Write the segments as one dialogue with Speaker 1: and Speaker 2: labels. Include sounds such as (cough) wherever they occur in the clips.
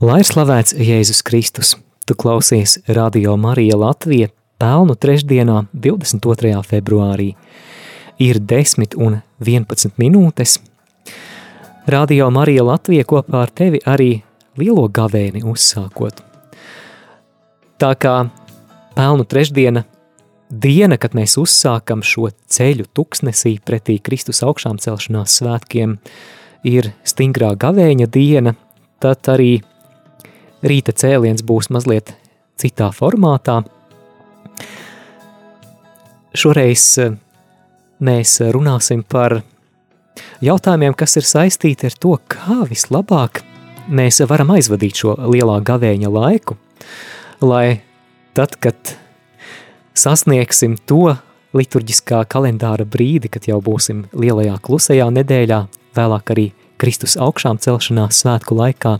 Speaker 1: Lai ir slavēts Jēzus Kristus, tu klausies Radio Marija Latvija pelnu trešdienā 22. februārī. Ir 10 un 11 minūtes. Radio Marija Latvija kopā ar tevi arī lielo gavēni uzsākot. Tā kā pelnu trešdiena diena, kad mēs uzsākam šo ceļu tuksnesī pretī Kristus augšām celšanās svētkiem, ir stingrā gavēņa diena, tad arī rīta cēliens būs mazliet citā formātā. Šoreiz eh, mēs runāsim par jautājumiem, kas ir saistīti ar to, kā vislabāk mēs varam aizvadīt šo lielā gavēņa laiku, lai tad, kad sasniegsim to liturģiskā kalendāra brīdi, kad jau būsim lielajā klusajā nedēļā, vēlāk arī Kristus augšām celšanās svētku laikā,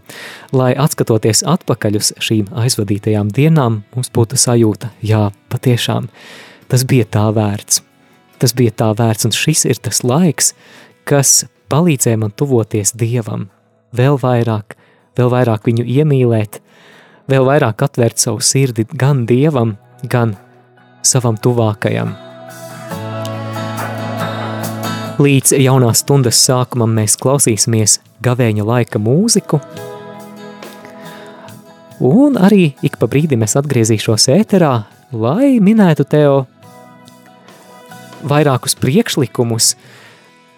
Speaker 1: lai atskatoties atpakaļ uz šīm aizvadītajām dienām, mums būtu sajūta, jā, patiešām, tas bija tā vērts. Tas bija tā vērts, un šis ir tas laiks, kas palīdzēja man tuvoties Dievam, vēl vairāk, vēl vairāk viņu iemīlēt, vēl vairāk atvērt savu sirdi gan Dievam, gan savam tuvākajam. Līdz jaunās stundas sākumam mēs klausīsimies gavēņa laika mūziku, un arī ik pa brīdim es atgriezīšos ēterā, lai minētu tev vairākus priekšlikumus,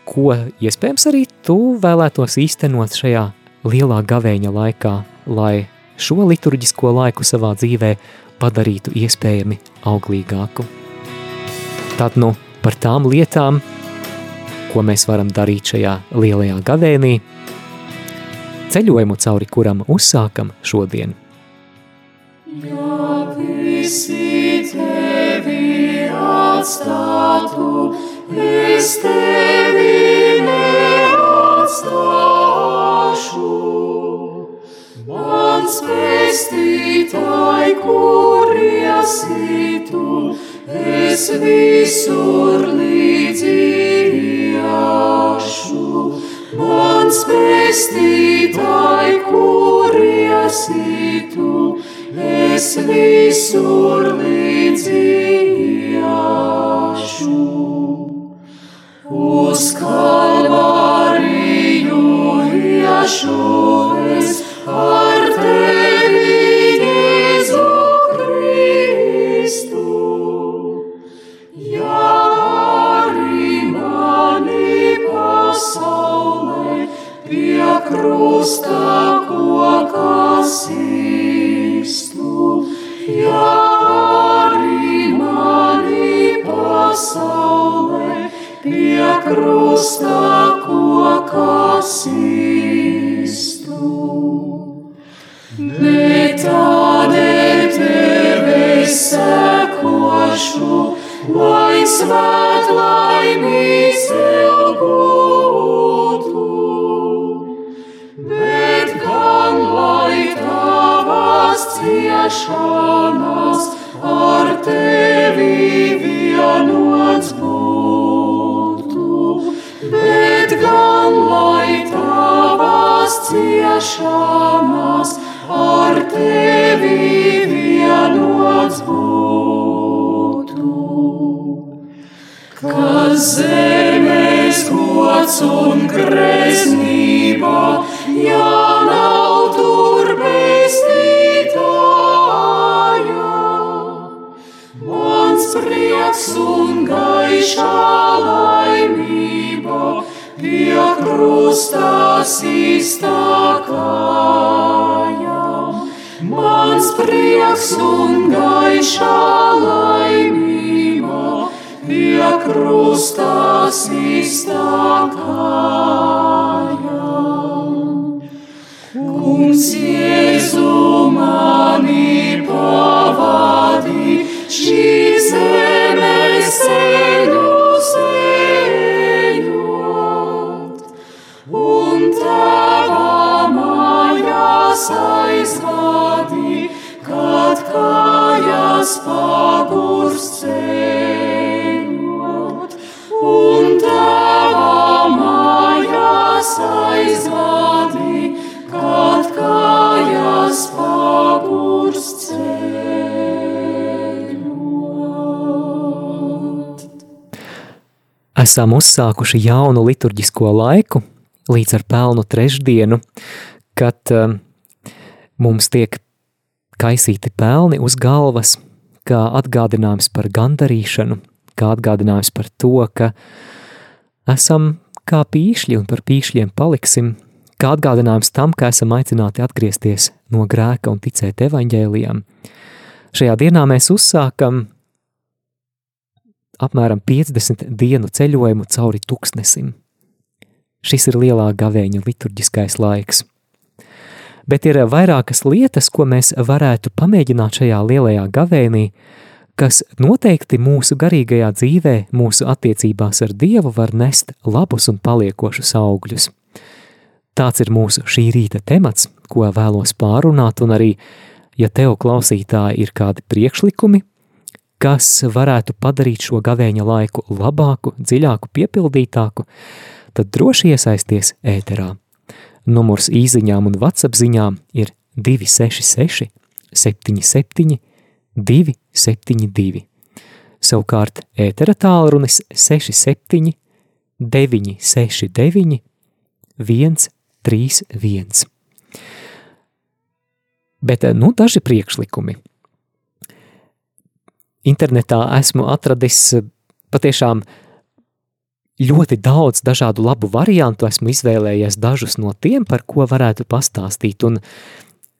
Speaker 1: ko iespējams arī tu vēlētos īstenot šajā lielā gavēņa laikā, lai šo liturģisko laiku savā dzīvē padarītu iespējami auglīgāku. Tad nu par tām lietām, ko mēs varam darīt šajā lielajā gavēnī, ceļojumu cauri kuram uzsākam šodien.
Speaker 2: Ja visi tevi atstātu, es tevi neatstāšu. Mans pestītāji, kur esi tu, es visur līdzi iešu. Mans pestītāji, kur esi tu, es visur līdzi iešu. Uz kalvariju iešu es ar tevi, krusta kokā sistu, ja arī mani pasaulē pie krusta kokā sistu. Bet tādēļ tevi sekošu, lai svēt laimīs ilgūtu. Ciešanas ar tevi vienots būtu. Bet gan lai tavas ciešanas ar tevi vienots būtu. Kad zemes gods un greznība, ja mans prieks un gaišā laimība pie krustā iztākājam. Mans prieks un gaišā laimība pie krustā iztākājam.
Speaker 1: Esam uzsākuši jaunu liturģisko laiku līdz ar pelnu trešdienu, kad uh, mums tiek kaisīti pelni uz galvas, kā atgādinājums par gandarīšanu, kā atgādinājums par to, ka esam kā pīšļi un par pīšļiem paliksim, kā atgādinājums tam, ka esam aicināti atgriezties no grēka un ticēt evaņģēlijam. Šajā dienā mēs uzsākam apmēram 50 dienu ceļojumu cauri tuksnesim. Šis ir lielā gavēņa liturģiskais laiks. Bet ir vairākas lietas, ko mēs varētu pamēģināt šajā lielajā gavēnī, kas noteikti mūsu garīgajā dzīvē, mūsu attiecībās ar Dievu var nest labus un paliekošus augļus. Tāds ir mūsu šī rīta temats, ko vēlos pārunāt, un arī, ja tev klausītāji ir kādi priekšlikumi, kas varētu padarīt šo gavēņa laiku labāku, dziļāku, piepildītāku, tad droši iesaisties ēterā. Numurs īziņām un WhatsApp ziņām ir 266 77 272. Savukārt ētera tālrunis 67 969 131. Bet nu daži priekšlikumi – internetā esmu atradis eh, patiešām ļoti daudz dažādu labu variantu, esmu izvēlējies dažus no tiem, par ko varētu pastāstīt, un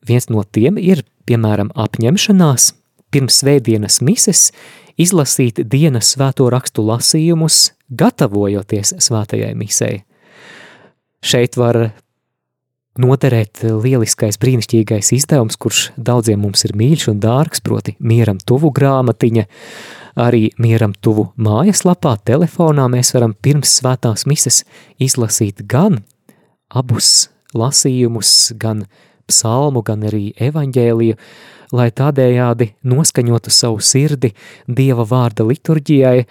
Speaker 1: viens no tiem ir, piemēram, apņemšanās pirms svētdienas mises izlasīt dienas svēto rakstu lasījumus, gatavojoties svētajai misei. Šeit var noderēt lieliskais, brīnišķīgais izdevums, kurš daudziem mums ir mīļš un dārgs, proti mieram tuvu grāmatiņa, arī mieram tuvu mājaslapā, telefonā mēs varam pirms svētās mises izlasīt gan abus lasījumus, gan psalmu, gan arī evaņģēliju, lai tādējādi noskaņotu savu sirdi Dieva vārda liturģijai,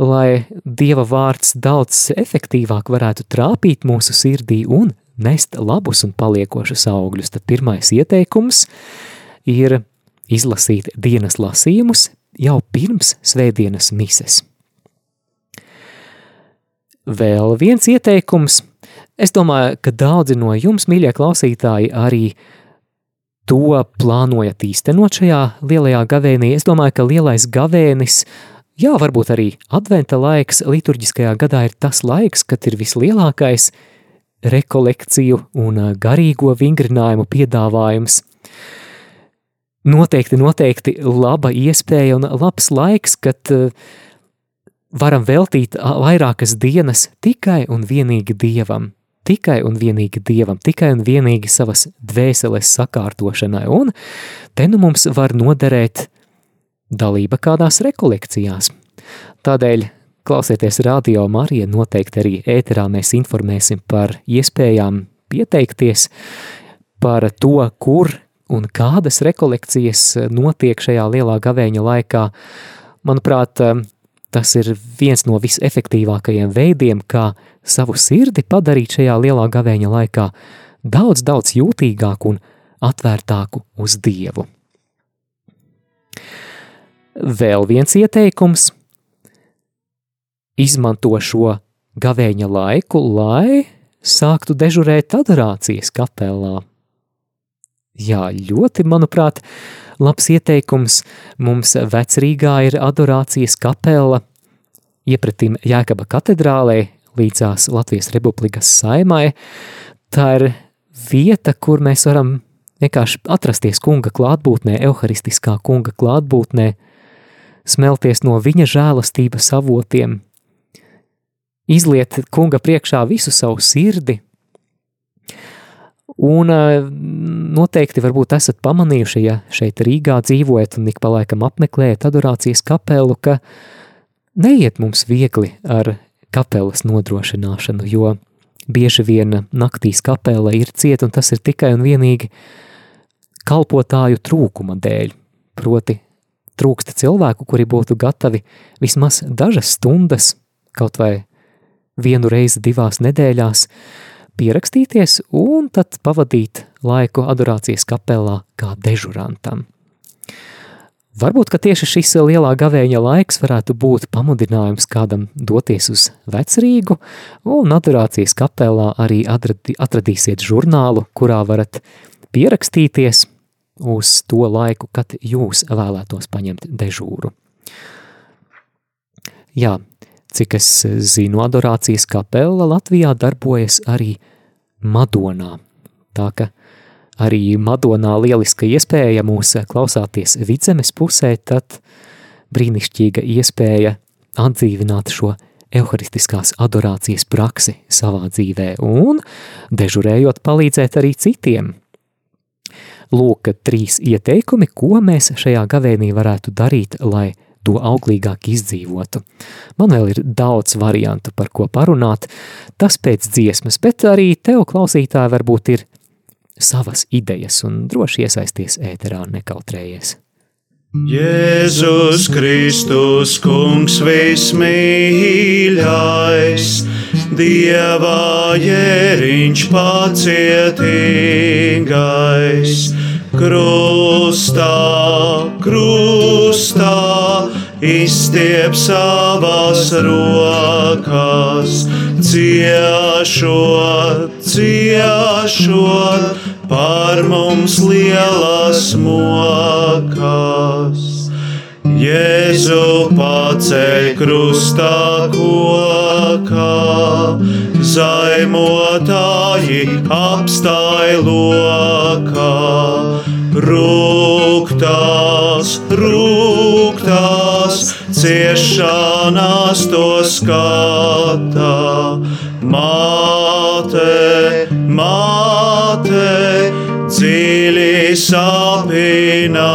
Speaker 1: lai Dieva vārds daudz efektīvāk varētu trāpīt mūsu sirdī un nest labus un paliekošus augļus, tad pirmais ieteikums ir izlasīt dienas lasījumus jau pirms svētdienas mises. Vēl viens ieteikums. Es domāju, ka daudzi no jums, mīļie klausītāji, arī to plānojat īstenot šajā lielajā gavēnī. Es domāju, ka lielais gavēnis, jā, varbūt arī adventa laiks liturģiskajā gadā ir tas laiks, kad ir vislielākais rekolekciju un garīgo vingrinājumu piedāvājums. Noteikti, noteikti laba iespēja un labs laiks, kad varam veltīt vairākas dienas tikai un vienīgi Dievam, tikai un vienīgi Dievam, tikai un vienīgi savas dvēseles sakārtošanai, un te nu mums var noderēt dalība kādās rekolekcijās. Tādēļ Klausieties radio Marija, noteikti arī ēterā mēs informēsim par iespējām pieteikties, par to, kur un kādas rekolekcijas notiek šajā lielā gavēņa laikā. Manuprāt, tas ir viens no visefektīvākajiem veidiem, kā savu sirdi padarīt šajā lielā gavēņa laikā daudz, daudz jūtīgāku un atvērtāku uz Dievu. Vēl viens ieteikums izmanto šo gavēņa laiku, lai sāktu dežurēt adorācijas kapelā. Jā, ļoti, manuprāt, labs ieteikums. Mums vecrīgā ir adorācijas kapela, iepratim Jēkaba katedrālē, līdzās Latvijas Republikas saimai. Tā ir vieta, kur mēs varam vienkārši atrasties kunga klātbūtnē, evharistiskā kunga klātbūtnē, smelties no viņa žēlastības avotiem, izliet kunga priekšā visu savu sirdi. Un eh, noteikti varbūt esat pamanījuši, ja šeit Rīgā dzīvojat un ik pa laikam apmeklējat adorācijas kapelu, ka neiet mums viegli ar kapelas nodrošināšanu, jo bieži vien naktīs kapela ir cieta un tas ir tikai un vienīgi kalpotāju trūkuma dēļ, proti trūksta cilvēku, kuri būtu gatavi vismaz dažas stundas, kaut vai vienu reizi divās nedēļās pierakstīties un tad pavadīt laiku adorācijas kapelā kā dežurantam. Varbūt, ka tieši šis lielā gavēņa laiks varētu būt pamudinājums kādam doties uz vecrīgu, un adorācijas kapelā arī atradīsiet žurnālu, kurā varat pierakstīties uz to laiku, kad jūs vēlētos paņemt dežūru. Jā, cik es zinu, adorācijas kapela Latvijā darbojas arī Madonā. Tā ka arī Madonā lieliska iespēja mūs klausāties vidzemes pusē, tad brīnišķīga iespēja atdzīvināt šo evharistiskās adorācijas praksi savā dzīvē un dežurējot palīdzēt arī citiem. Lūk, trīs ieteikumi, ko mēs šajā gavēnī varētu darīt, lai to auglīgāk izdzīvotu. Man vēl ir daudz variantu, par ko parunāt, tas pēc dziesmas, bet arī tev klausītāji varbūt ir savas idejas un droši iesaisties ēterā nekautrējies.
Speaker 3: Jēzus Kristus, Kungs vismīļais, Dieva jēriņš pacietīgais, krustā, krustā, izstiep savas rokas, ciešot, ciešot par mums lielas mokas. Jēzu paceļ krustā kokā, zaimotāji apstāj lokā, rūktās, rūktās, ciešanās to skatā. Māte, māte, dziļi sapinātā.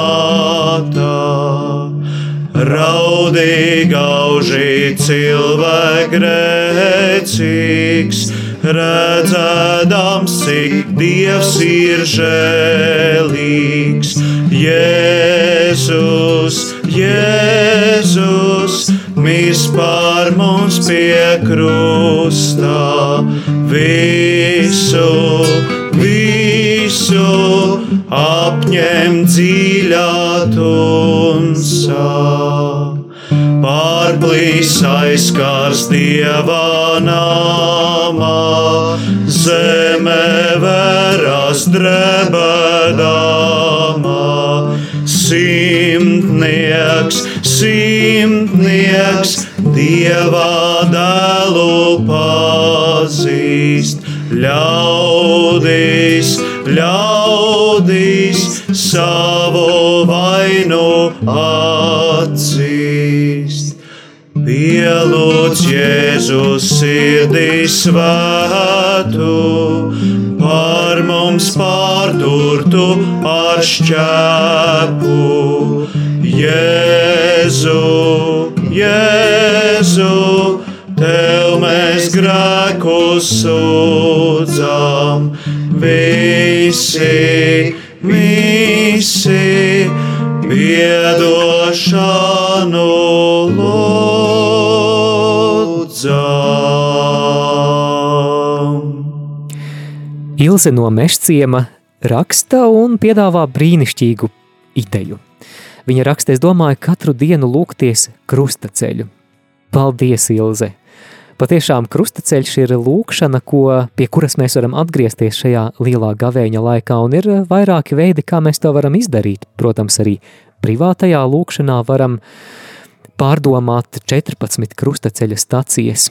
Speaker 3: Raudīgauži cilvēks grēcīgs, redzēdams, cik Dievs ir žēlīgs. Jēzus, Jēzus, par mums pie krustā, visu, visu apņem dziļā tumsā. Pārplīs aizskars dieva namā, zeme veras drebedamā. Simtnieks, simtnieks, dieva dēlu pazīst, ļaudīs, ļaudīs savu vainu atzīst. Pielūdz Jēzus sirdī svētu, par mums pārturtu ar šķēpu. Jēzu, Jēzu, Tev mēs grēku sūdzam, visi, visi piedošanu lūdzam.
Speaker 1: Ilze no Mešciema raksta un piedāvā brīnišķīgu ideju. Viņa raksta, es domāju, katru dienu lūgties krustaceļu. Paldies, Ilze! Patiešām krustaceļš ir lūkšana, ko, pie kuras mēs varam atgriezties šajā lielā gavēņa laikā, un ir vairāki veidi, kā mēs to varam izdarīt. Protams, arī privātajā lūkšanā varam pārdomāt 14 krustaceļa stacijas,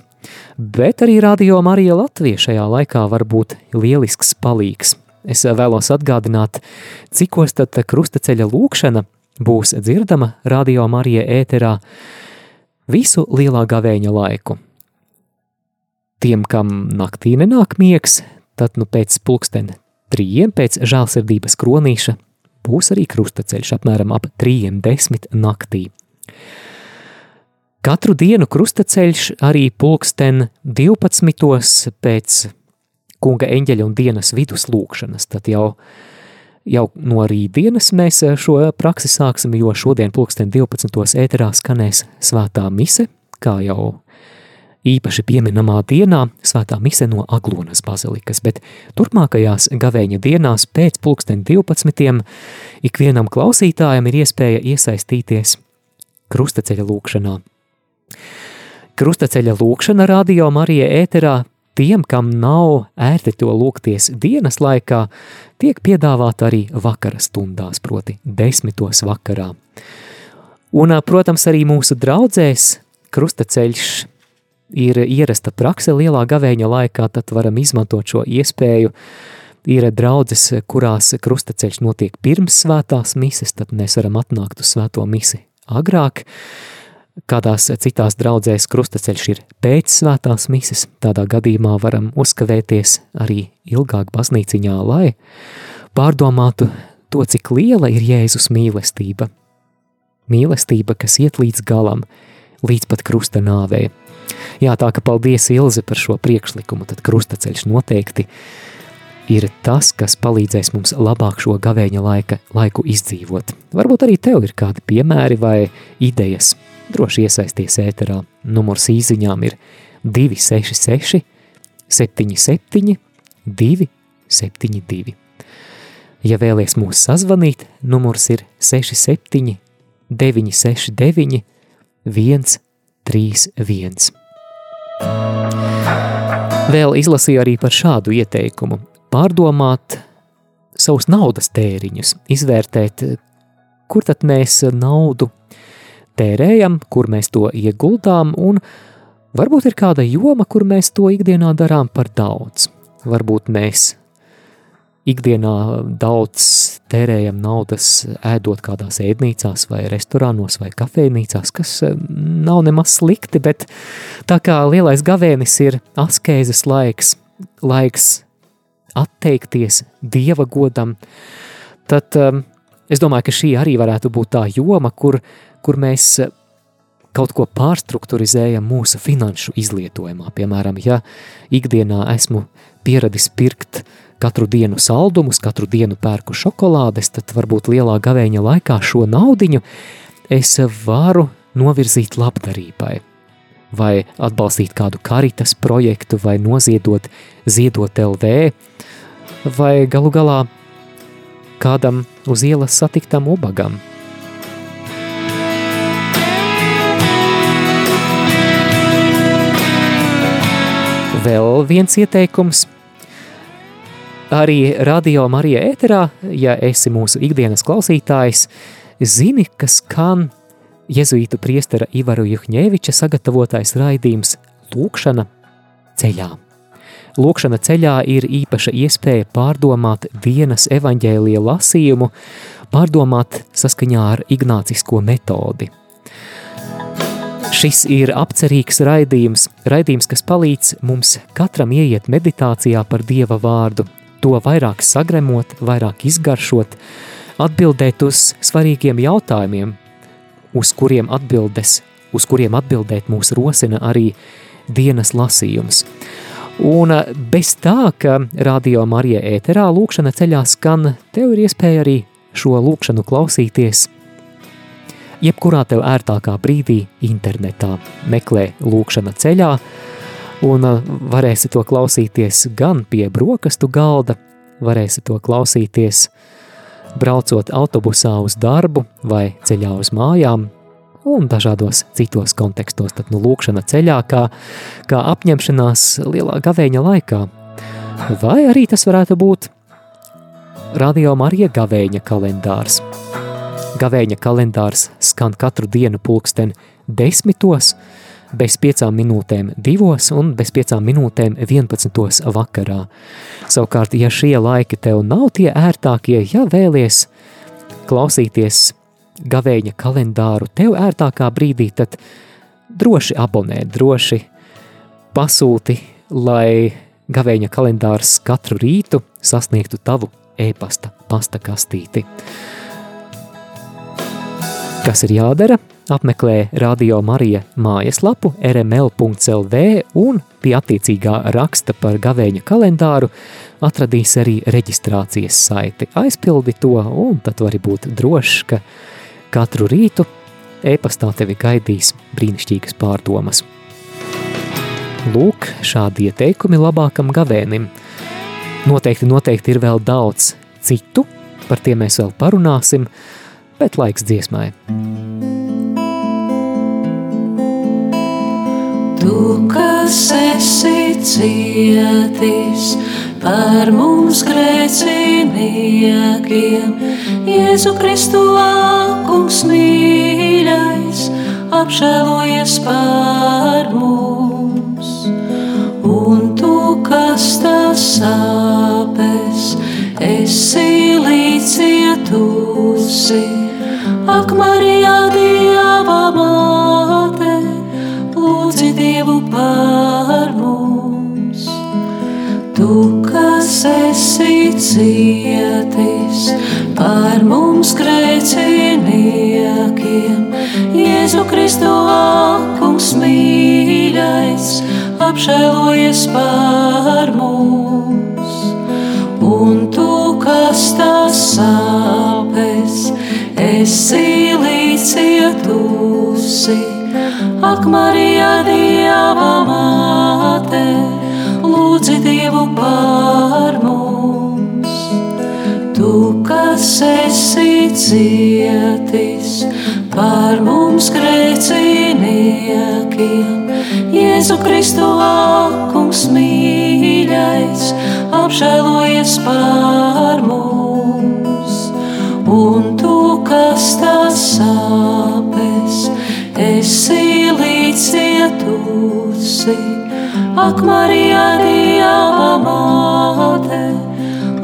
Speaker 1: bet arī Radio Marija Latvija šajā laikā var būt lielisks palīgs. Es vēlos atgādināt, cikos tad krustaceļa lūkšana būs dzirdama Radio Marija ēterā visu lielā gavēņa laiku. Tiem, kam naktī nenāk miegs, tad nu pēc pulksten trījiem pēc žēlsirdības kronīša būs arī krustaceļš apmēram ap trījiem desmit naktī. Katru dienu krustaceļš arī pulksten 12. pēc kunga eņģeļa un dienas vidus lūkšanas, tad jau, jau no rītdienas mēs šo praksi sāksim, jo šodien pulksten 12. ēterā skanēs svētā mise, kā jau īpaši pieminamā dienā svētā mise no Aglonas bazilikas, bet turpmākajās gavēņa dienās pēc pulksten 12. ikvienam klausītājam ir iespēja iesaistīties krustaceļa lūkšanā. Krustaceļa lūkšana radio Marija ēterā tiem, kam nav ērti to lūgties dienas laikā, tiek piedāvāta arī vakara stundās, proti desmitos vakarā. Un, protams, arī mūsu draudzēs krustaceļš ir ierasta prakse lielā gavēņa laikā, tad varam izmantot šo iespēju. Ir draudzes, kurās krustaceļš notiek pirms svētās mises, tad mēs varam atnākt uz svēto misi agrāk. Kādās citās draudzēs krustaceļš ir pēc svētās mises, tādā gadījumā varam uzkavēties arī ilgāk baznīciņā, lai pārdomātu to, cik liela ir Jēzus mīlestība. Mīlestība, kas iet līdz galam, līdz pat krusta nāvē. Jā, tā ka paldies Ilze par šo priekšlikumu, tad krustaceļš noteikti ir tas, kas palīdzēs mums labāk šo gavēņa laika, laiku izdzīvot. Varbūt arī tev ir kādi piemēri vai idejas. Droši iesaisties ēterā. Numurs īziņām ir 266 77 272. Ja vēlies mūs sazvanīt, numurs ir 67 969 131. Vēl izlasīju arī par šādu ieteikumu – pārdomāt savus naudas tēriņus, izvērtēt, kur tad mēs naudu tērējam, kur mēs to ieguldām, un varbūt ir kāda joma, kur mēs to ikdienā darām par daudz. Varbūt mēs ikdienā daudz tērējam naudas ēdot kādās ēdnīcās vai restorānos vai kafejnīcās, kas eh, nav nemaz slikti, bet tā kā lielais gavēnis ir askēzes laiks, laiks atteikties Dieva godam, tad um, es domāju, ka šī arī varētu būt tā joma, kur, kur mēs kaut ko pārstrukturizējam mūsu finanšu izlietojumā. Piemēram, ja ikdienā esmu pieradis pirkt katru dienu saldumus, katru dienu pērku šokolādes, tad varbūt lielā gavēņa laikā šo naudiņu es varu novirzīt labdarībai. Vai atbalstīt kādu karitas projektu, vai noziedot ziedot LV, vai galu galā kādam uz ielas satiktam ubagam. Vēl viens ieteikums – arī radio Marija ēterā, ja esi mūsu ikdienas klausītājs, zini, ka skan jezuītu priestera Ivaru Juhņēviča sagatavotais raidījums Lūkšana ceļā. Lūkšana ceļā ir īpaša iespēja pārdomāt dienas evaņģēlija lasījumu, pārdomāt saskaņā ar ignācisko metodi. Šis ir apcerīgs raidījums, raidījums, kas palīdz mums katram ieiet meditācijā par Dieva vārdu, to vairāk sagremot, vairāk izgaršot, atbildēt uz svarīgiem jautājumiem, uz kuriem atbildes, uz kuriem atbildēt mūs rosina arī dienas lasījums. Un eh, bez tā, ka radio Marija ēterā lūkšana ceļā skan, tev ir iespēja arī šo lūkšanu klausīties jebkurā tev ērtākā brīdī internetā. Meklē lūkšana ceļā, un uh, varēsi to klausīties gan pie brokastu galda, varēsi to klausīties braucot autobusā uz darbu vai ceļā uz mājām, un dažādos citos kontekstos, tad nu lūkšana ceļā kā, kā apņemšanās lielā gavēņa laikā. Vai arī tas varētu būt Radio Marija gavēņa kalendārs. Gavēņa kalendārs skan katru dienu pulksten desmitos, bez piecām minūtēm divos un bez piecām minūtēm 11. vakarā. Savukārt, ja šie laiki tev nav tie ērtākie, ja vēlies klausīties gavēņa kalendāru tev ērtākā brīdī, tad droši abonē, droši pasūti, lai gavēņa kalendārs katru rītu sasniegtu tavu e-pasta pasta kastīti. Kas ir jādara? apmeklē Radio Marija mājaslapu rml.lv un pie attiecīgā raksta par gavēņa kalendāru atradīs arī reģistrācijas saiti. Aizpildi to un tad vari būt drošs, ka katru rītu e-pastā tevi gaidīs brīnišķīgas pārdomas. Lūk, šādi ieteikumi labākam gavēnim. Noteikti, noteikti ir vēl daudz citu, par tiem mēs vēl parunāsim, bet laiks dziesmai.
Speaker 2: Tu, kas esi cietis par mums grēciniekiem, Jēzu Kristu kungs mīļais, apžēlojies par mums. Un tu, kas tas sāpes, esi līdzcietusi, ak, Marijā, Dieva māte, lūdzi Dievu par mums. Tu, kas esi cietis par mums grēciniekiem, Jēzu Kristu kungs mīļais, apžēlojies par mums. Esi līdzcietusi, ak, Marija, Dieva māte, lūdzi Dievu par mums. Tu, kas esi cietis par mums grēciniekiem, Jēzu Kristu kungs mīļais, apžēlojies par mums. Un tu, kas tas sāpes, esi līdzcietusi, ak, Marija, Dieva māte,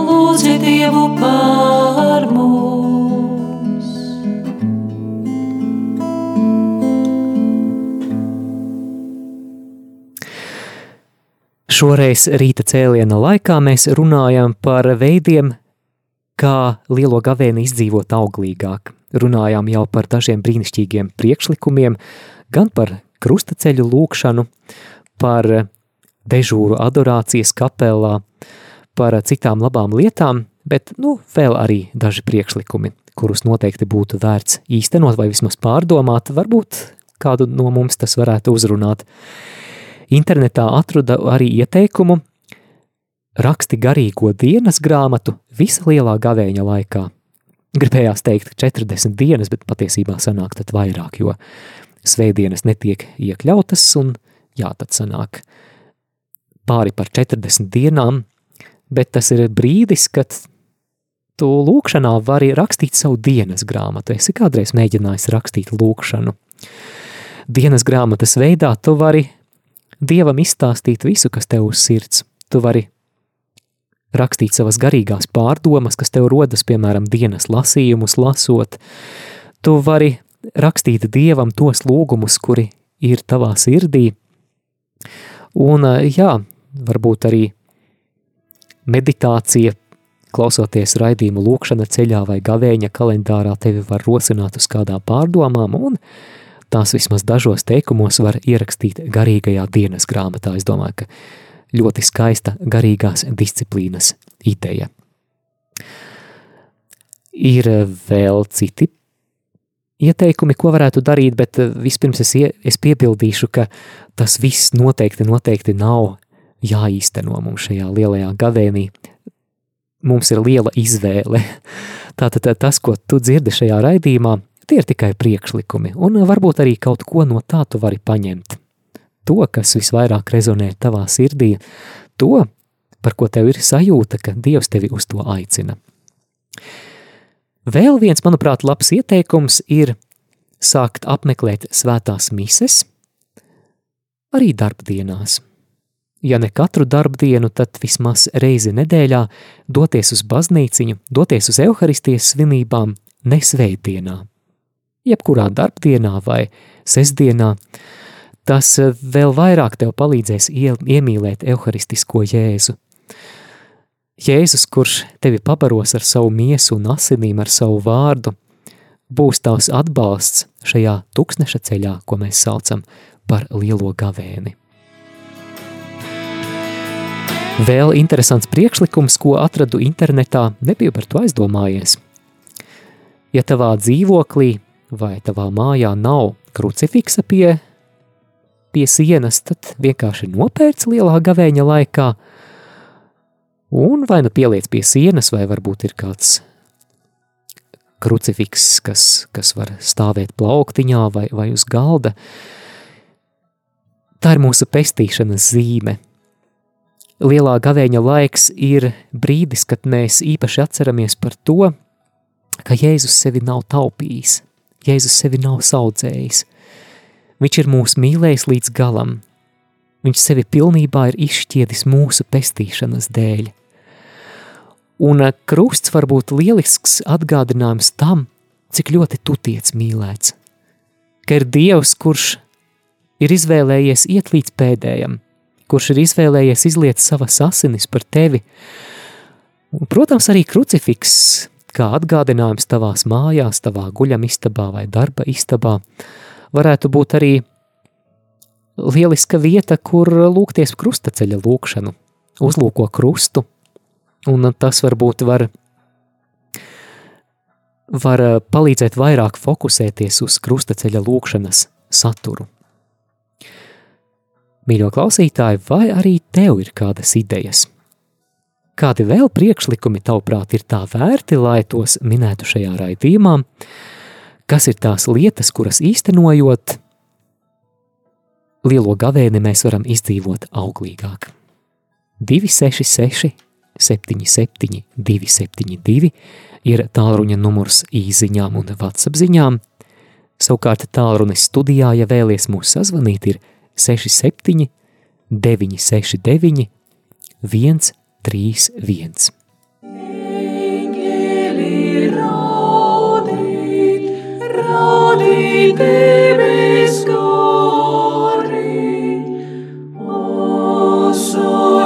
Speaker 2: lūdzi Dievu par mums.
Speaker 1: Šoreiz rīta cēliena laikā mēs runājam par veidiem, kā lielo gavēni izdzīvot auglīgāk. Runājām jau par dažiem brīnišķīgiem priekšlikumiem, gan par krustaceļu lūkšanu, par dežūru adorācijas kapelā, par citām labām lietām, bet nu, vēl arī daži priekšlikumi, kurus noteikti būtu vērts īstenot vai vismaz pārdomāt, varbūt kādu no mums tas varētu uzrunāt. Internetā atrada arī ieteikumu raksti garīgo dienas grāmatu visa lielā gavēņa laikā. Gribējās teikt 40 dienas, bet patiesībā sanāk tad vairāk, jo svētdienas netiek iekļautas un jā, tad sanāk pāri par 40 dienām, bet tas ir brīdis, kad tu lūkšanā vari rakstīt savu dienas grāmatu. Esi kādreiz mēģinājis rakstīt lūkšanu. Dienas grāmatas veidā tu vari Dievam izstāstīt visu, kas tev uz sirds. Tu vari rakstīt savas garīgās pārdomas, kas tev rodas, piemēram, dienas lasījumus lasot. Tu vari rakstīt Dievam tos lūgumus, kuri ir tavā sirdī. Un jā, varbūt arī meditācija, klausoties raidījumu lūkšana ceļā vai gavēņa kalendārā tevi var rosināt uz kādām pārdomām un tās vismaz dažos teikumos var ierakstīt garīgajā dienas grāmatā. Es domāju, ka ļoti skaista garīgās disciplīnas ideja. Ir vēl citi ieteikumi, ko varētu darīt, bet vispirms es, ie, es piebildīšu, ka tas viss noteikti, noteikti nav jāīsteno mums šajā lielajā gavēnī. Mums ir liela izvēle. Tātad tas, ko tu dzirdi šajā raidījumā, tie ir tikai priekšlikumi, un varbūt arī kaut ko no tā tu vari paņemt. To, kas visvairāk rezonē tavā sirdī, to, par ko tev ir sajūta, ka Dievs tevi uz to aicina. Vēl viens, manuprāt, labs ieteikums ir sākt apmeklēt svētās mises arī darbdienās. Ja ne katru darbdienu, tad vismaz reizi nedēļā doties uz baznīciņu, doties uz evaharistijas svinībām, nesvētdienā. Jebkurā darbdienā vai sestdienā, tas vēl vairāk tev palīdzēs iemīlēt evaharistisko Jēzu. Jēzus, kurš tevi pabaros ar savu miesu un asinīm, ar savu vārdu, būs tavs atbalsts šajā tūkstneša ceļā, ko mēs saucam par lielo gavēni. Vēl interesants priekšlikums, ko atradu internetā, nebija par to aizdomājies. Ja tavā dzīvoklī vai tavā mājā nav krucifiksa pie
Speaker 2: pie sienas, tad vienkārši nopērts lielā gavēņa laikā, un vai nu pieliec pie sienas, vai varbūt ir kāds krucifiks, kas, kas var stāvēt plauktiņā vai, vai uz galda. Tā ir mūsu pestīšanas zīme. Lielā gavēņa laiks ir brīdis, kad mēs īpaši atceramies par to, ka Jēzus sevi nav taupījis, Jēzus sevi nav saudzējis. Viņš ir mūs mīlējis līdz galam. Viņš sevi pilnībā ir izšķiedis mūsu pestīšanas dēļ. Un eh, krusts var būt lielisks atgādinājums tam, cik ļoti tu tiec mīlēts. Ka ir Dievs, kurš ir izvēlējies iet līdz pēdējam, kurš ir izvēlējies izliet savas asinis par tevi. Un, protams, arī krucifiks kā atgādinājums tavās mājās, tavā guļamistabā vai darba istabā, varētu būt arī lieliska vieta, kur lūgties krustaceļa lūkšanu, uzlūko krustu, un tas varbūt var, var palīdzēt vairāk fokusēties uz krustaceļa lūkšanas saturu. Mīļo klausītāji, vai arī tev ir kādas idejas – Kādi vēl priekšlikumi, tavuprāt, ir tā vērti, lai tos minētu šajā raidījumā? Kas ir tās lietas, kuras īstenojot lielo gavēni mēs varam izdzīvot auglīgāk? 266, 77, 272 ir tālruņa numurs īsiņām un WhatsApp ziņām. Savukārt tālrunis studijā, ja vēlaties mūs sazvanīt, ir 67, 969, 1 raudīt debes gori, osoras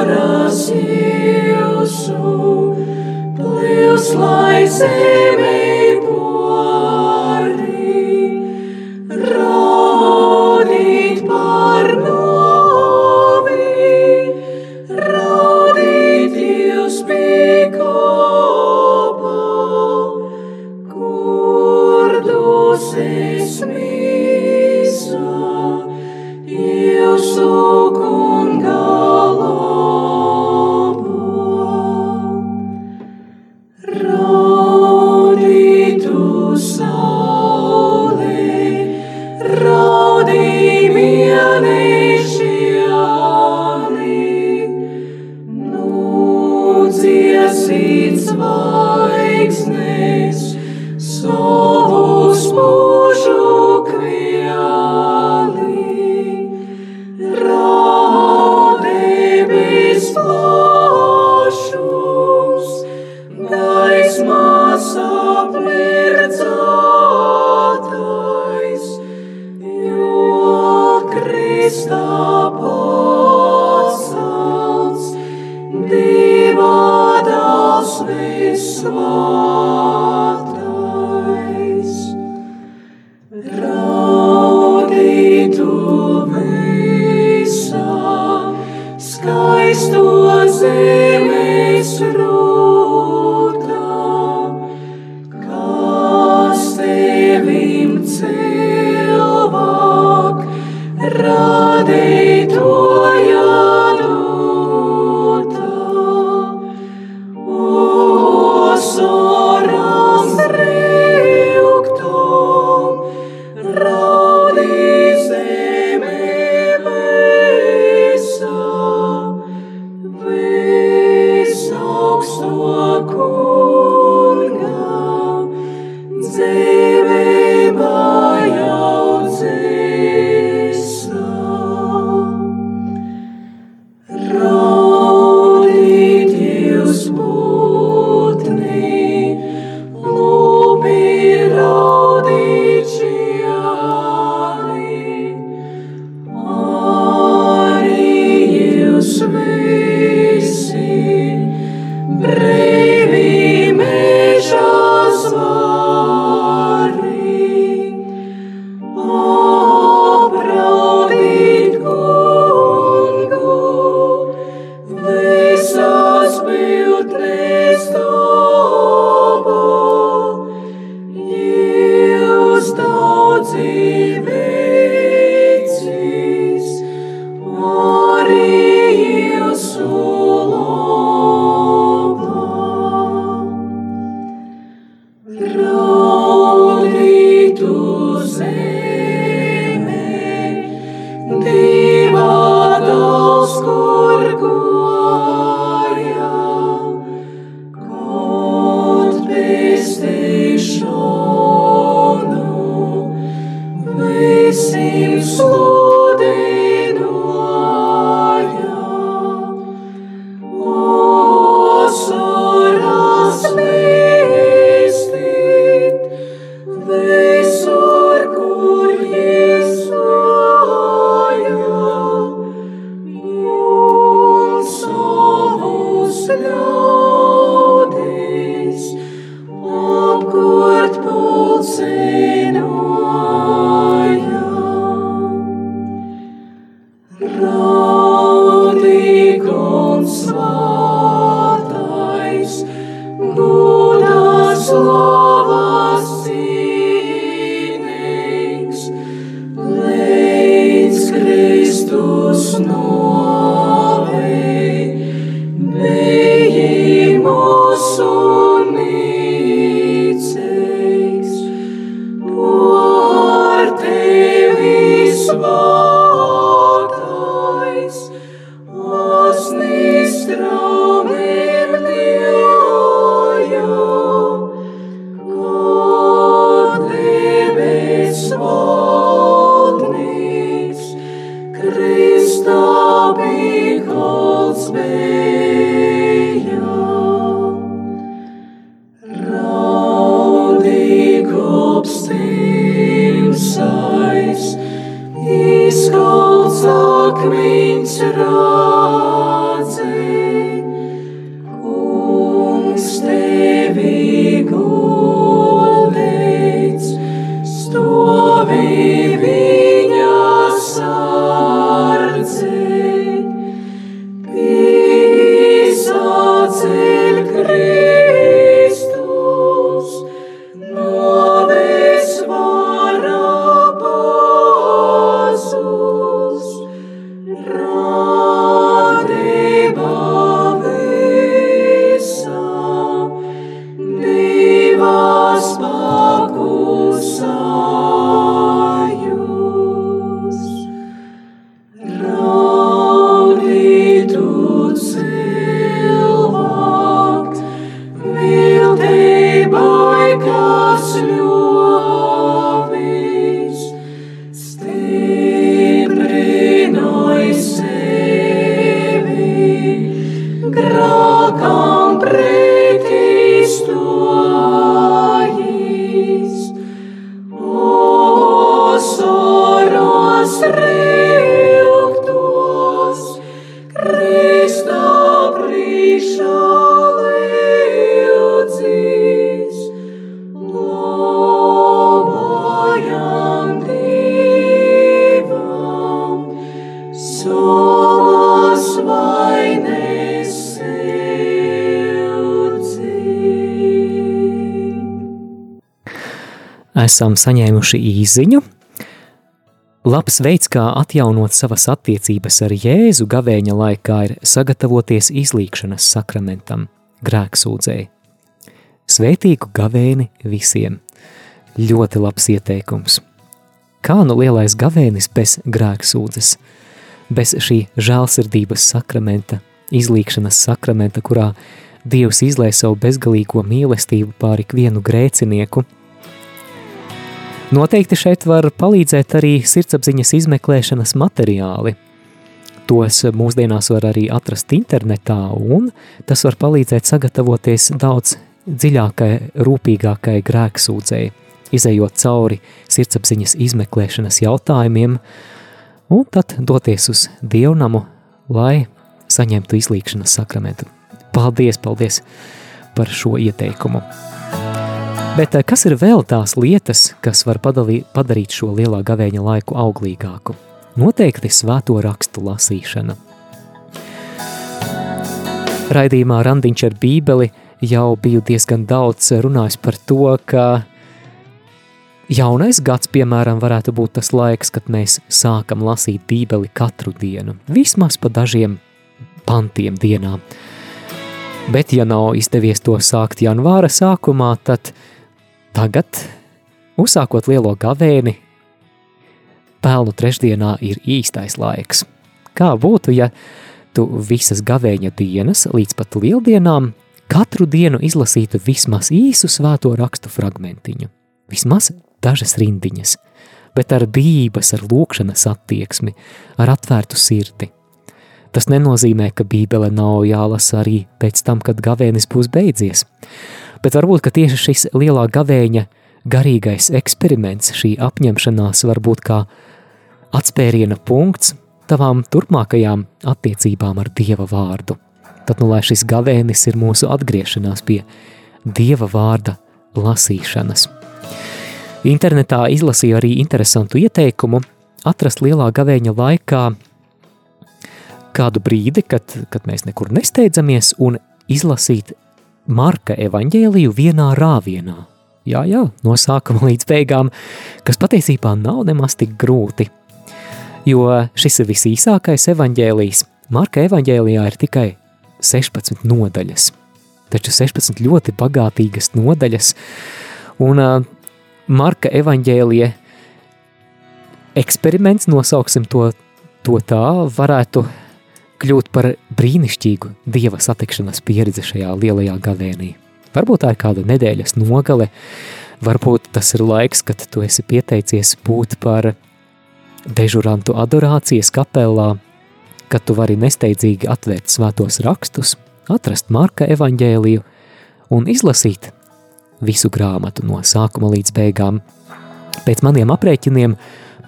Speaker 2: snow.
Speaker 1: Esam saņēmuši īziņu. Labs veids, kā atjaunot savas attiecības ar Jēzu gavēņa laikā, ir sagatavoties izlīkšanas sakramentam, grēksūdzēji. Svētīgu gavēni visiem. Ļoti labs ieteikums. Kā nu lielais gavēnis bez grēksūdzes, bez šī žēlsirdības sakramenta, izlīkšanas sakramenta, kurā Dievs izlēja savu bezgalīgo mīlestību pār ikvienu grēcinieku – Noteikti šeit var palīdzēt arī sirdsapziņas izmeklēšanas materiāli. Tos mūsdienās var arī atrast internetā, un tas var palīdzēt sagatavoties daudz dziļākai, rūpīgākai grēksūdzēji, izējot cauri sirdsapziņas izmeklēšanas jautājumiem, un tad doties uz dievnamu, lai saņemtu izlīkšanas sakramentu. Paldies, paldies par šo ieteikumu! Bet eh, kas ir vēl tās lietas, kas var padalī, padarīt šo lielā gavēņa laiku auglīgāku? Noteikti svēto rakstu lasīšana. Raidījumā Randiņš ar bībeli jau biju diezgan daudz runājis par to, ka jaunais gads, piemēram, varētu būt tas laiks, kad mēs sākam lasīt bībeli katru dienu, vismaz pa dažiem pantiem dienām. Bet, ja nav izdevies to sākt janvāra sākumā, tad – Tagad, uzsākot lielo gavēni, pelnu trešdienā ir īstais laiks. Kā būtu, ja tu visas gavēņa dienas līdz pat lieldienām katru dienu izlasītu vismaz īsu svēto rakstu fragmentiņu, vismaz dažas rindiņas, bet ar bības, ar lūkšanas attieksmi, ar atvērtu sirdi. Tas nenozīmē, ka bībele nav jālasa arī pēc tam, kad gavēnis būs beidzies, bet varbūt, tieši šis lielā gavēņa garīgais eksperiments, šī apņemšanās var būt kā atspēriena punkts tavām turpmākajām attiecībām ar Dieva vārdu. Tad, nu, lai šis gavēnis ir mūsu atgriešanās pie Dieva vārda lasīšanas. Internetā izlasīju arī interesantu ieteikumu atrast lielā gavēņa laikā kādu brīdi, kad, kad mēs nekur nesteidzamies un izlasīt Marka evaņģēliju vienā rāvienā. Jā, jā, no sākuma (laughs) līdz beigām, kas patiesībā nav nemaz tik grūti. Jo šis ir visīsākais evaņģēlijs. Marka evaņģēlijā ir tikai 16 nodaļas, taču 16 ļoti bagātīgas nodaļas, un uh, Marka evaņģēlija eksperiments, nosauksim to, to tā, varētu kļūt par brīnišķīgu dieva satikšanas pieredzi šajā lielajā gavēnī. Varbūt tā ir kāda nedēļas nogale, varbūt tas ir laiks, kad tu esi pieteicies būt par dežurantu adorācijas kapelā, kad tu vari nesteidzīgi atvērt svētos rakstus, atrast Marka evaņģēliju un izlasīt visu grāmatu no sākuma līdz beigām. Pēc maniem aprēķiniem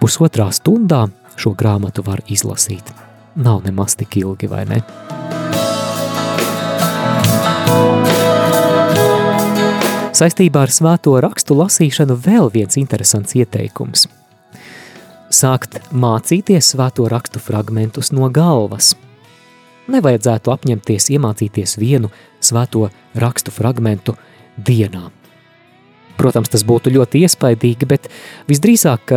Speaker 1: pusotrā stundā šo grāmatu var izlasīt. Nav nemaz tik ilgi, vai ne? Saistībā ar svēto rakstu lasīšanu vēl viens interesants ieteikums – sākt mācīties svēto rakstu fragmentus no galvas. Nevajadzētu apņemties iemācīties vienu svēto rakstu fragmentu dienā. Protams, tas būtu ļoti iespaidīgi, bet visdrīzāk,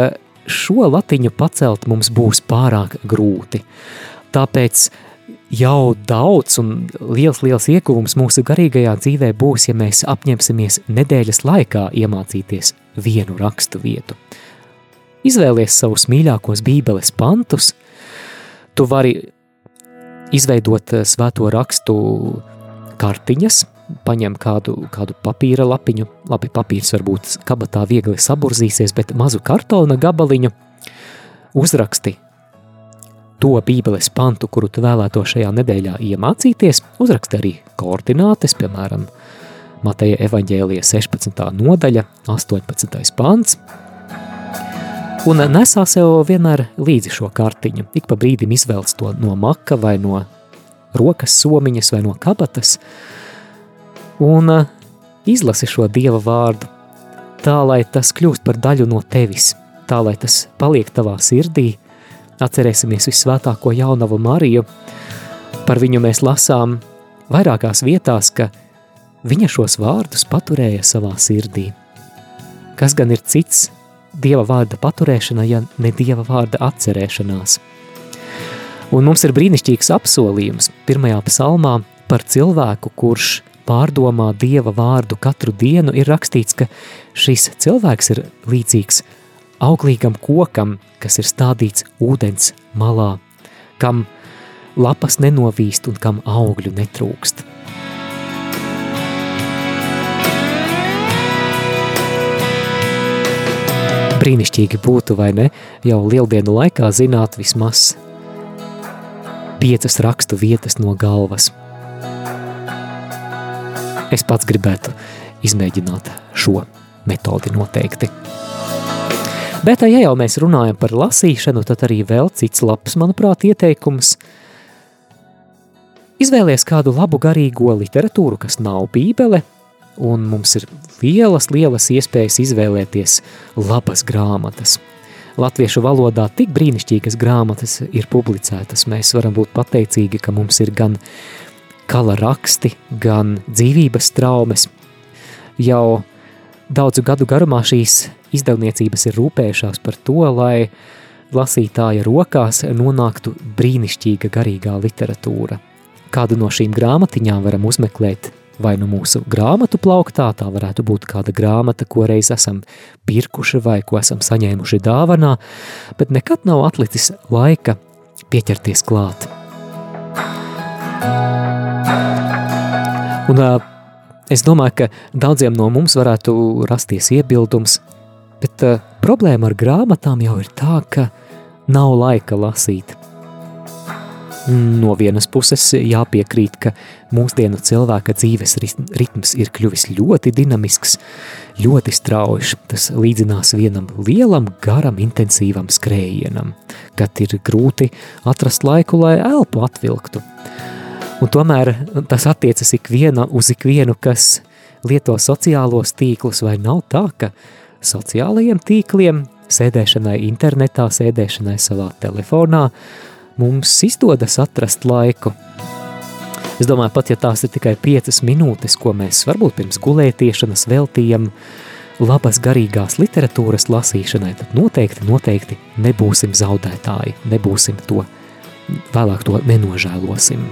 Speaker 1: šo latiņu pacelt mums būs pārāk grūti. Tāpēc jau daudz un liels, liels ieguvums mūsu garīgajā dzīvē būs, ja mēs apņemsimies nedēļas laikā iemācīties vienu rakstu vietu. Izvēlies savus mīļākos bībeles pantus, tu vari izveidot eh, svēto rakstu kartiņas, paņem kādu, kādu papīra lapiņu, labi papīrs varbūt kabatā viegli saburzīsies, bet mazu kartona gabaliņu uzraksti to bībeles pantu, kuru tu vēlēto šajā nedēļā iemācīties, uzraksti arī koordinātes, piemēram, Mateja evaņģēlija 16. nodaļa, 18. pants, un nesā sev vienmēr līdzi šo kartiņu. Ik pa brīdim izvēlas to no maka vai no rokas somiņas vai no kabatas un izlasi šo Dieva vārdu tā, lai tas kļūst par daļu no tevis, tā, lai tas paliek tavā sirdī. Atcerēsimies visvētāko jaunavu Mariju, par viņu mēs lasām vairākās vietās, ka viņa šos vārdus paturēja savā sirdī. Kas gan ir cits Dieva vārda paturēšana, ja ne Dieva vārda atcerēšanās. Un mums ir brīnišķīgs apsolījums pirmajā psalmā par cilvēku, kurš pārdomā Dieva vārdu katru dienu, ir rakstīts, ka šis cilvēks ir līdzīgs auglīgam kokam, kas ir stādīts ūdens malā, kam lapas nenovīst un kam augļu netrūkst. brīnišķīgi būtu, vai ne, jau lieldienu laikā zināt vismaz piecas rakstu vietas no galvas. Es pats gribētu izmēģināt šo metodi noteikti. Bet, ja jau mēs runājam par lasīšanu, tad arī vēl cits labs, manuprāt, ieteikums. Izvēlies kādu labu garīgo literatūru, kas nav bībele, un mums ir lielas, lielas iespējas izvēlēties labas grāmatas. Latviešu valodā tik brīnišķīgas grāmatas ir publicētas. Mēs varam būt pateicīgi, ka mums ir gan kala raksti, gan dzīvības traumas. Jau daudzu gadu garumā šīs izdevniecības ir rūpējušās par to, lai lasītāja rokās nonāktu brīnišķīga garīgā literatūra. Kādu no šīm grāmatiņām varam uzmeklēt vai nu mūsu grāmatu plauktā, tā varētu būt kāda grāmata, ko reiz esam pirkuši vai ko esam saņēmuši dāvanā, bet nekad nav atlicis laika pieķerties klāt. Un
Speaker 4: Es domāju, ka daudziem no mums varētu rasties iebildums, bet problēma ar grāmatām jau ir tā, ka nav laika lasīt. No vienas puses jāpiekrīt, ka mūsdienu cilvēka dzīves ritms ir kļuvis ļoti dinamisks, ļoti strauji. Tas līdzinās vienam lielam, garam, intensīvam skrējienam, kad ir grūti atrast laiku, lai elpu atvilktu. Un tomēr tas attiecas ikviena uz ikvienu, kas lieto sociālos tīklus, vai nav tā, ka sociālajiem tīkliem, sēdēšanai internetā, sēdēšanai savā telefonā, mums izdodas atrast laiku. Es domāju, pat ja tās ir tikai piecas minūtes, ko mēs varbūt pirms gulētiešanas veltījam labas garīgās literatūras lasīšanai, tad noteikti, noteikti nebūsim zaudētāji, nebūsim to, vēlāk to nenožēlosim.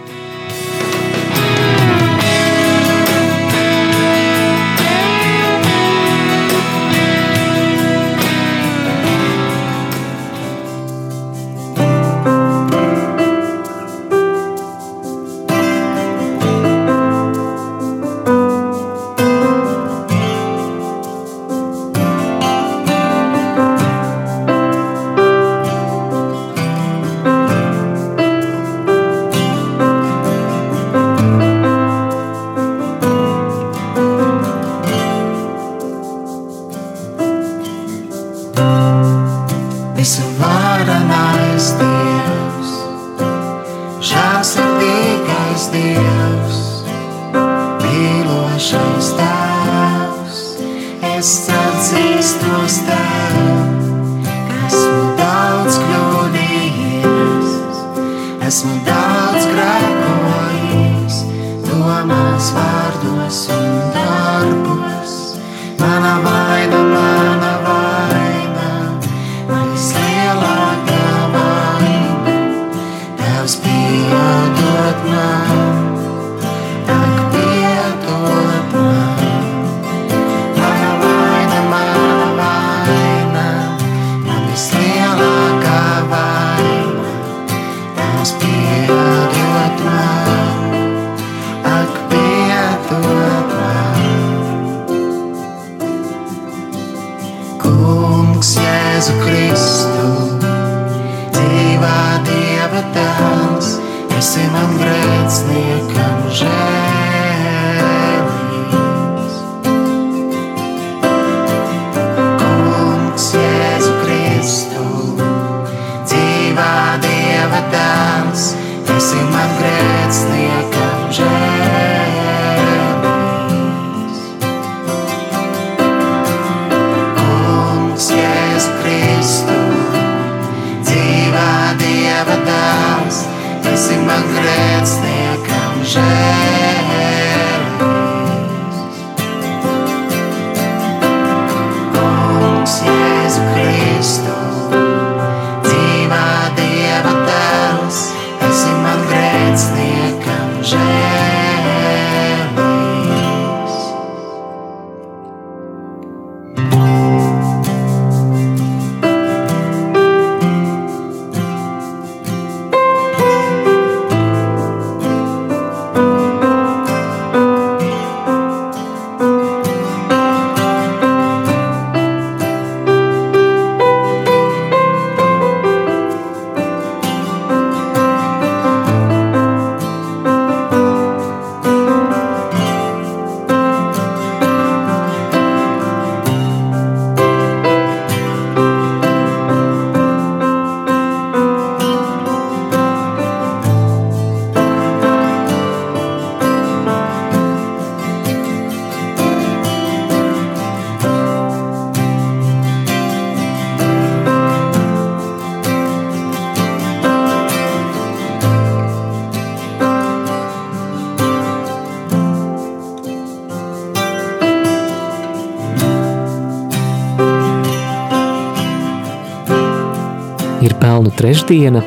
Speaker 4: Trešdiena,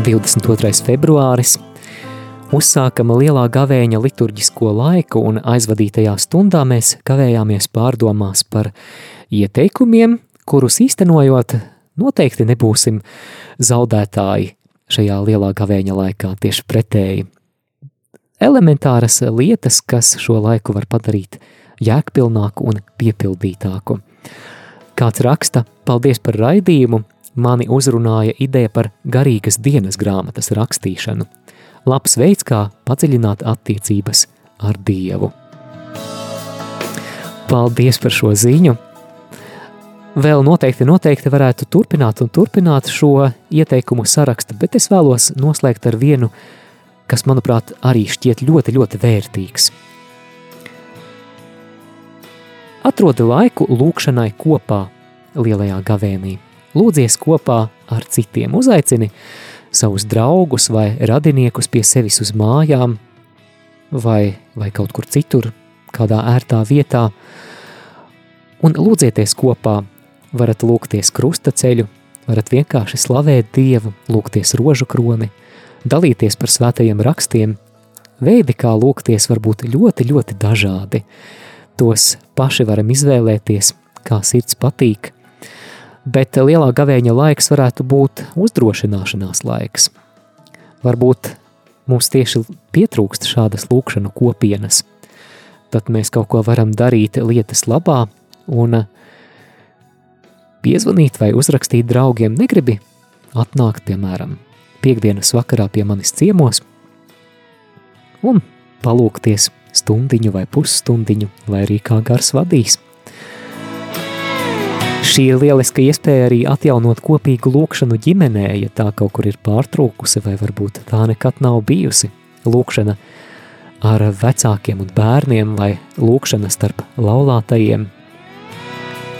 Speaker 4: 22. februāris, uzsākama lielā gavēņa liturģisko laiku un aizvadītajā stundā mēs kavējāmies pārdomās par ieteikumiem, kurus īstenojot noteikti nebūsim zaudētāji šajā lielā gavēņa laikā tieši pretēji.
Speaker 1: elementāras lietas, kas šo laiku var padarīt jēgpilnāku un piepildītāku. Kāds raksta, paldies par raidījumu, mani uzrunāja ideja par garīgas dienas grāmatas rakstīšanu. Labs veids, kā padziļināt attiecības ar Dievu. Paldies par šo ziņu! Vēl noteikti, noteikti varētu turpināt un turpināt šo ieteikumu sarakstu, bet es vēlos noslēgt ar vienu, kas, manuprāt, arī šķiet ļoti, ļoti vērtīgs. Atrodi laiku lūkšanai kopā lielajā gavēnī. Lūdzies kopā ar citiem, uzaicini savus draugus vai radiniekus pie sevis uz mājām vai, vai kaut kur citur, kādā ērtā vietā, un lūdzieties kopā varat lūgties krustaceļu, varat vienkārši slavēt Dievu, lūgties rožu kroni, dalīties par svētajiem rakstiem. Veidi, kā lūgties, var būt ļoti, ļoti dažādi. Tos paši varam izvēlēties, kā sirds patīk, bet lielā gavēņa laiks varētu būt uzdrošināšanās laiks. Varbūt mums tieši pietrūkst šādas lūkšanu kopienas. Tad mēs kaut ko varam darīt lietas labā un piezvanīt vai uzrakstīt draugiem, negribi atnākt, piemēram, piekdienas vakarā pie manis ciemos un palūkties stundiņu vai pusstundiņu, vai arī kā gars vadīs. Šī ir lieliska iespēja arī atjaunot kopīgu lūkšanu ģimenē, ja tā kaut kur ir pārtrūkusi vai varbūt tā nekad nav bijusi. Lūkšana ar vecākiem un bērniem vai lūkšana starp laulātajiem –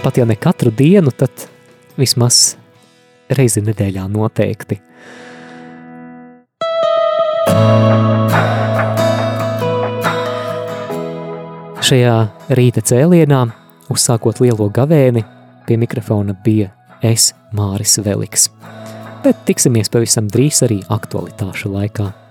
Speaker 1: pat ja ne katru dienu, tad vismaz reizi nedēļā noteikti. Šajā rīta cēlienā, uzsākot lielo gavēni, pie mikrofona bija es, Māris Veliks. Bet tiksimies pavisam drīz arī aktualitāšu laikā.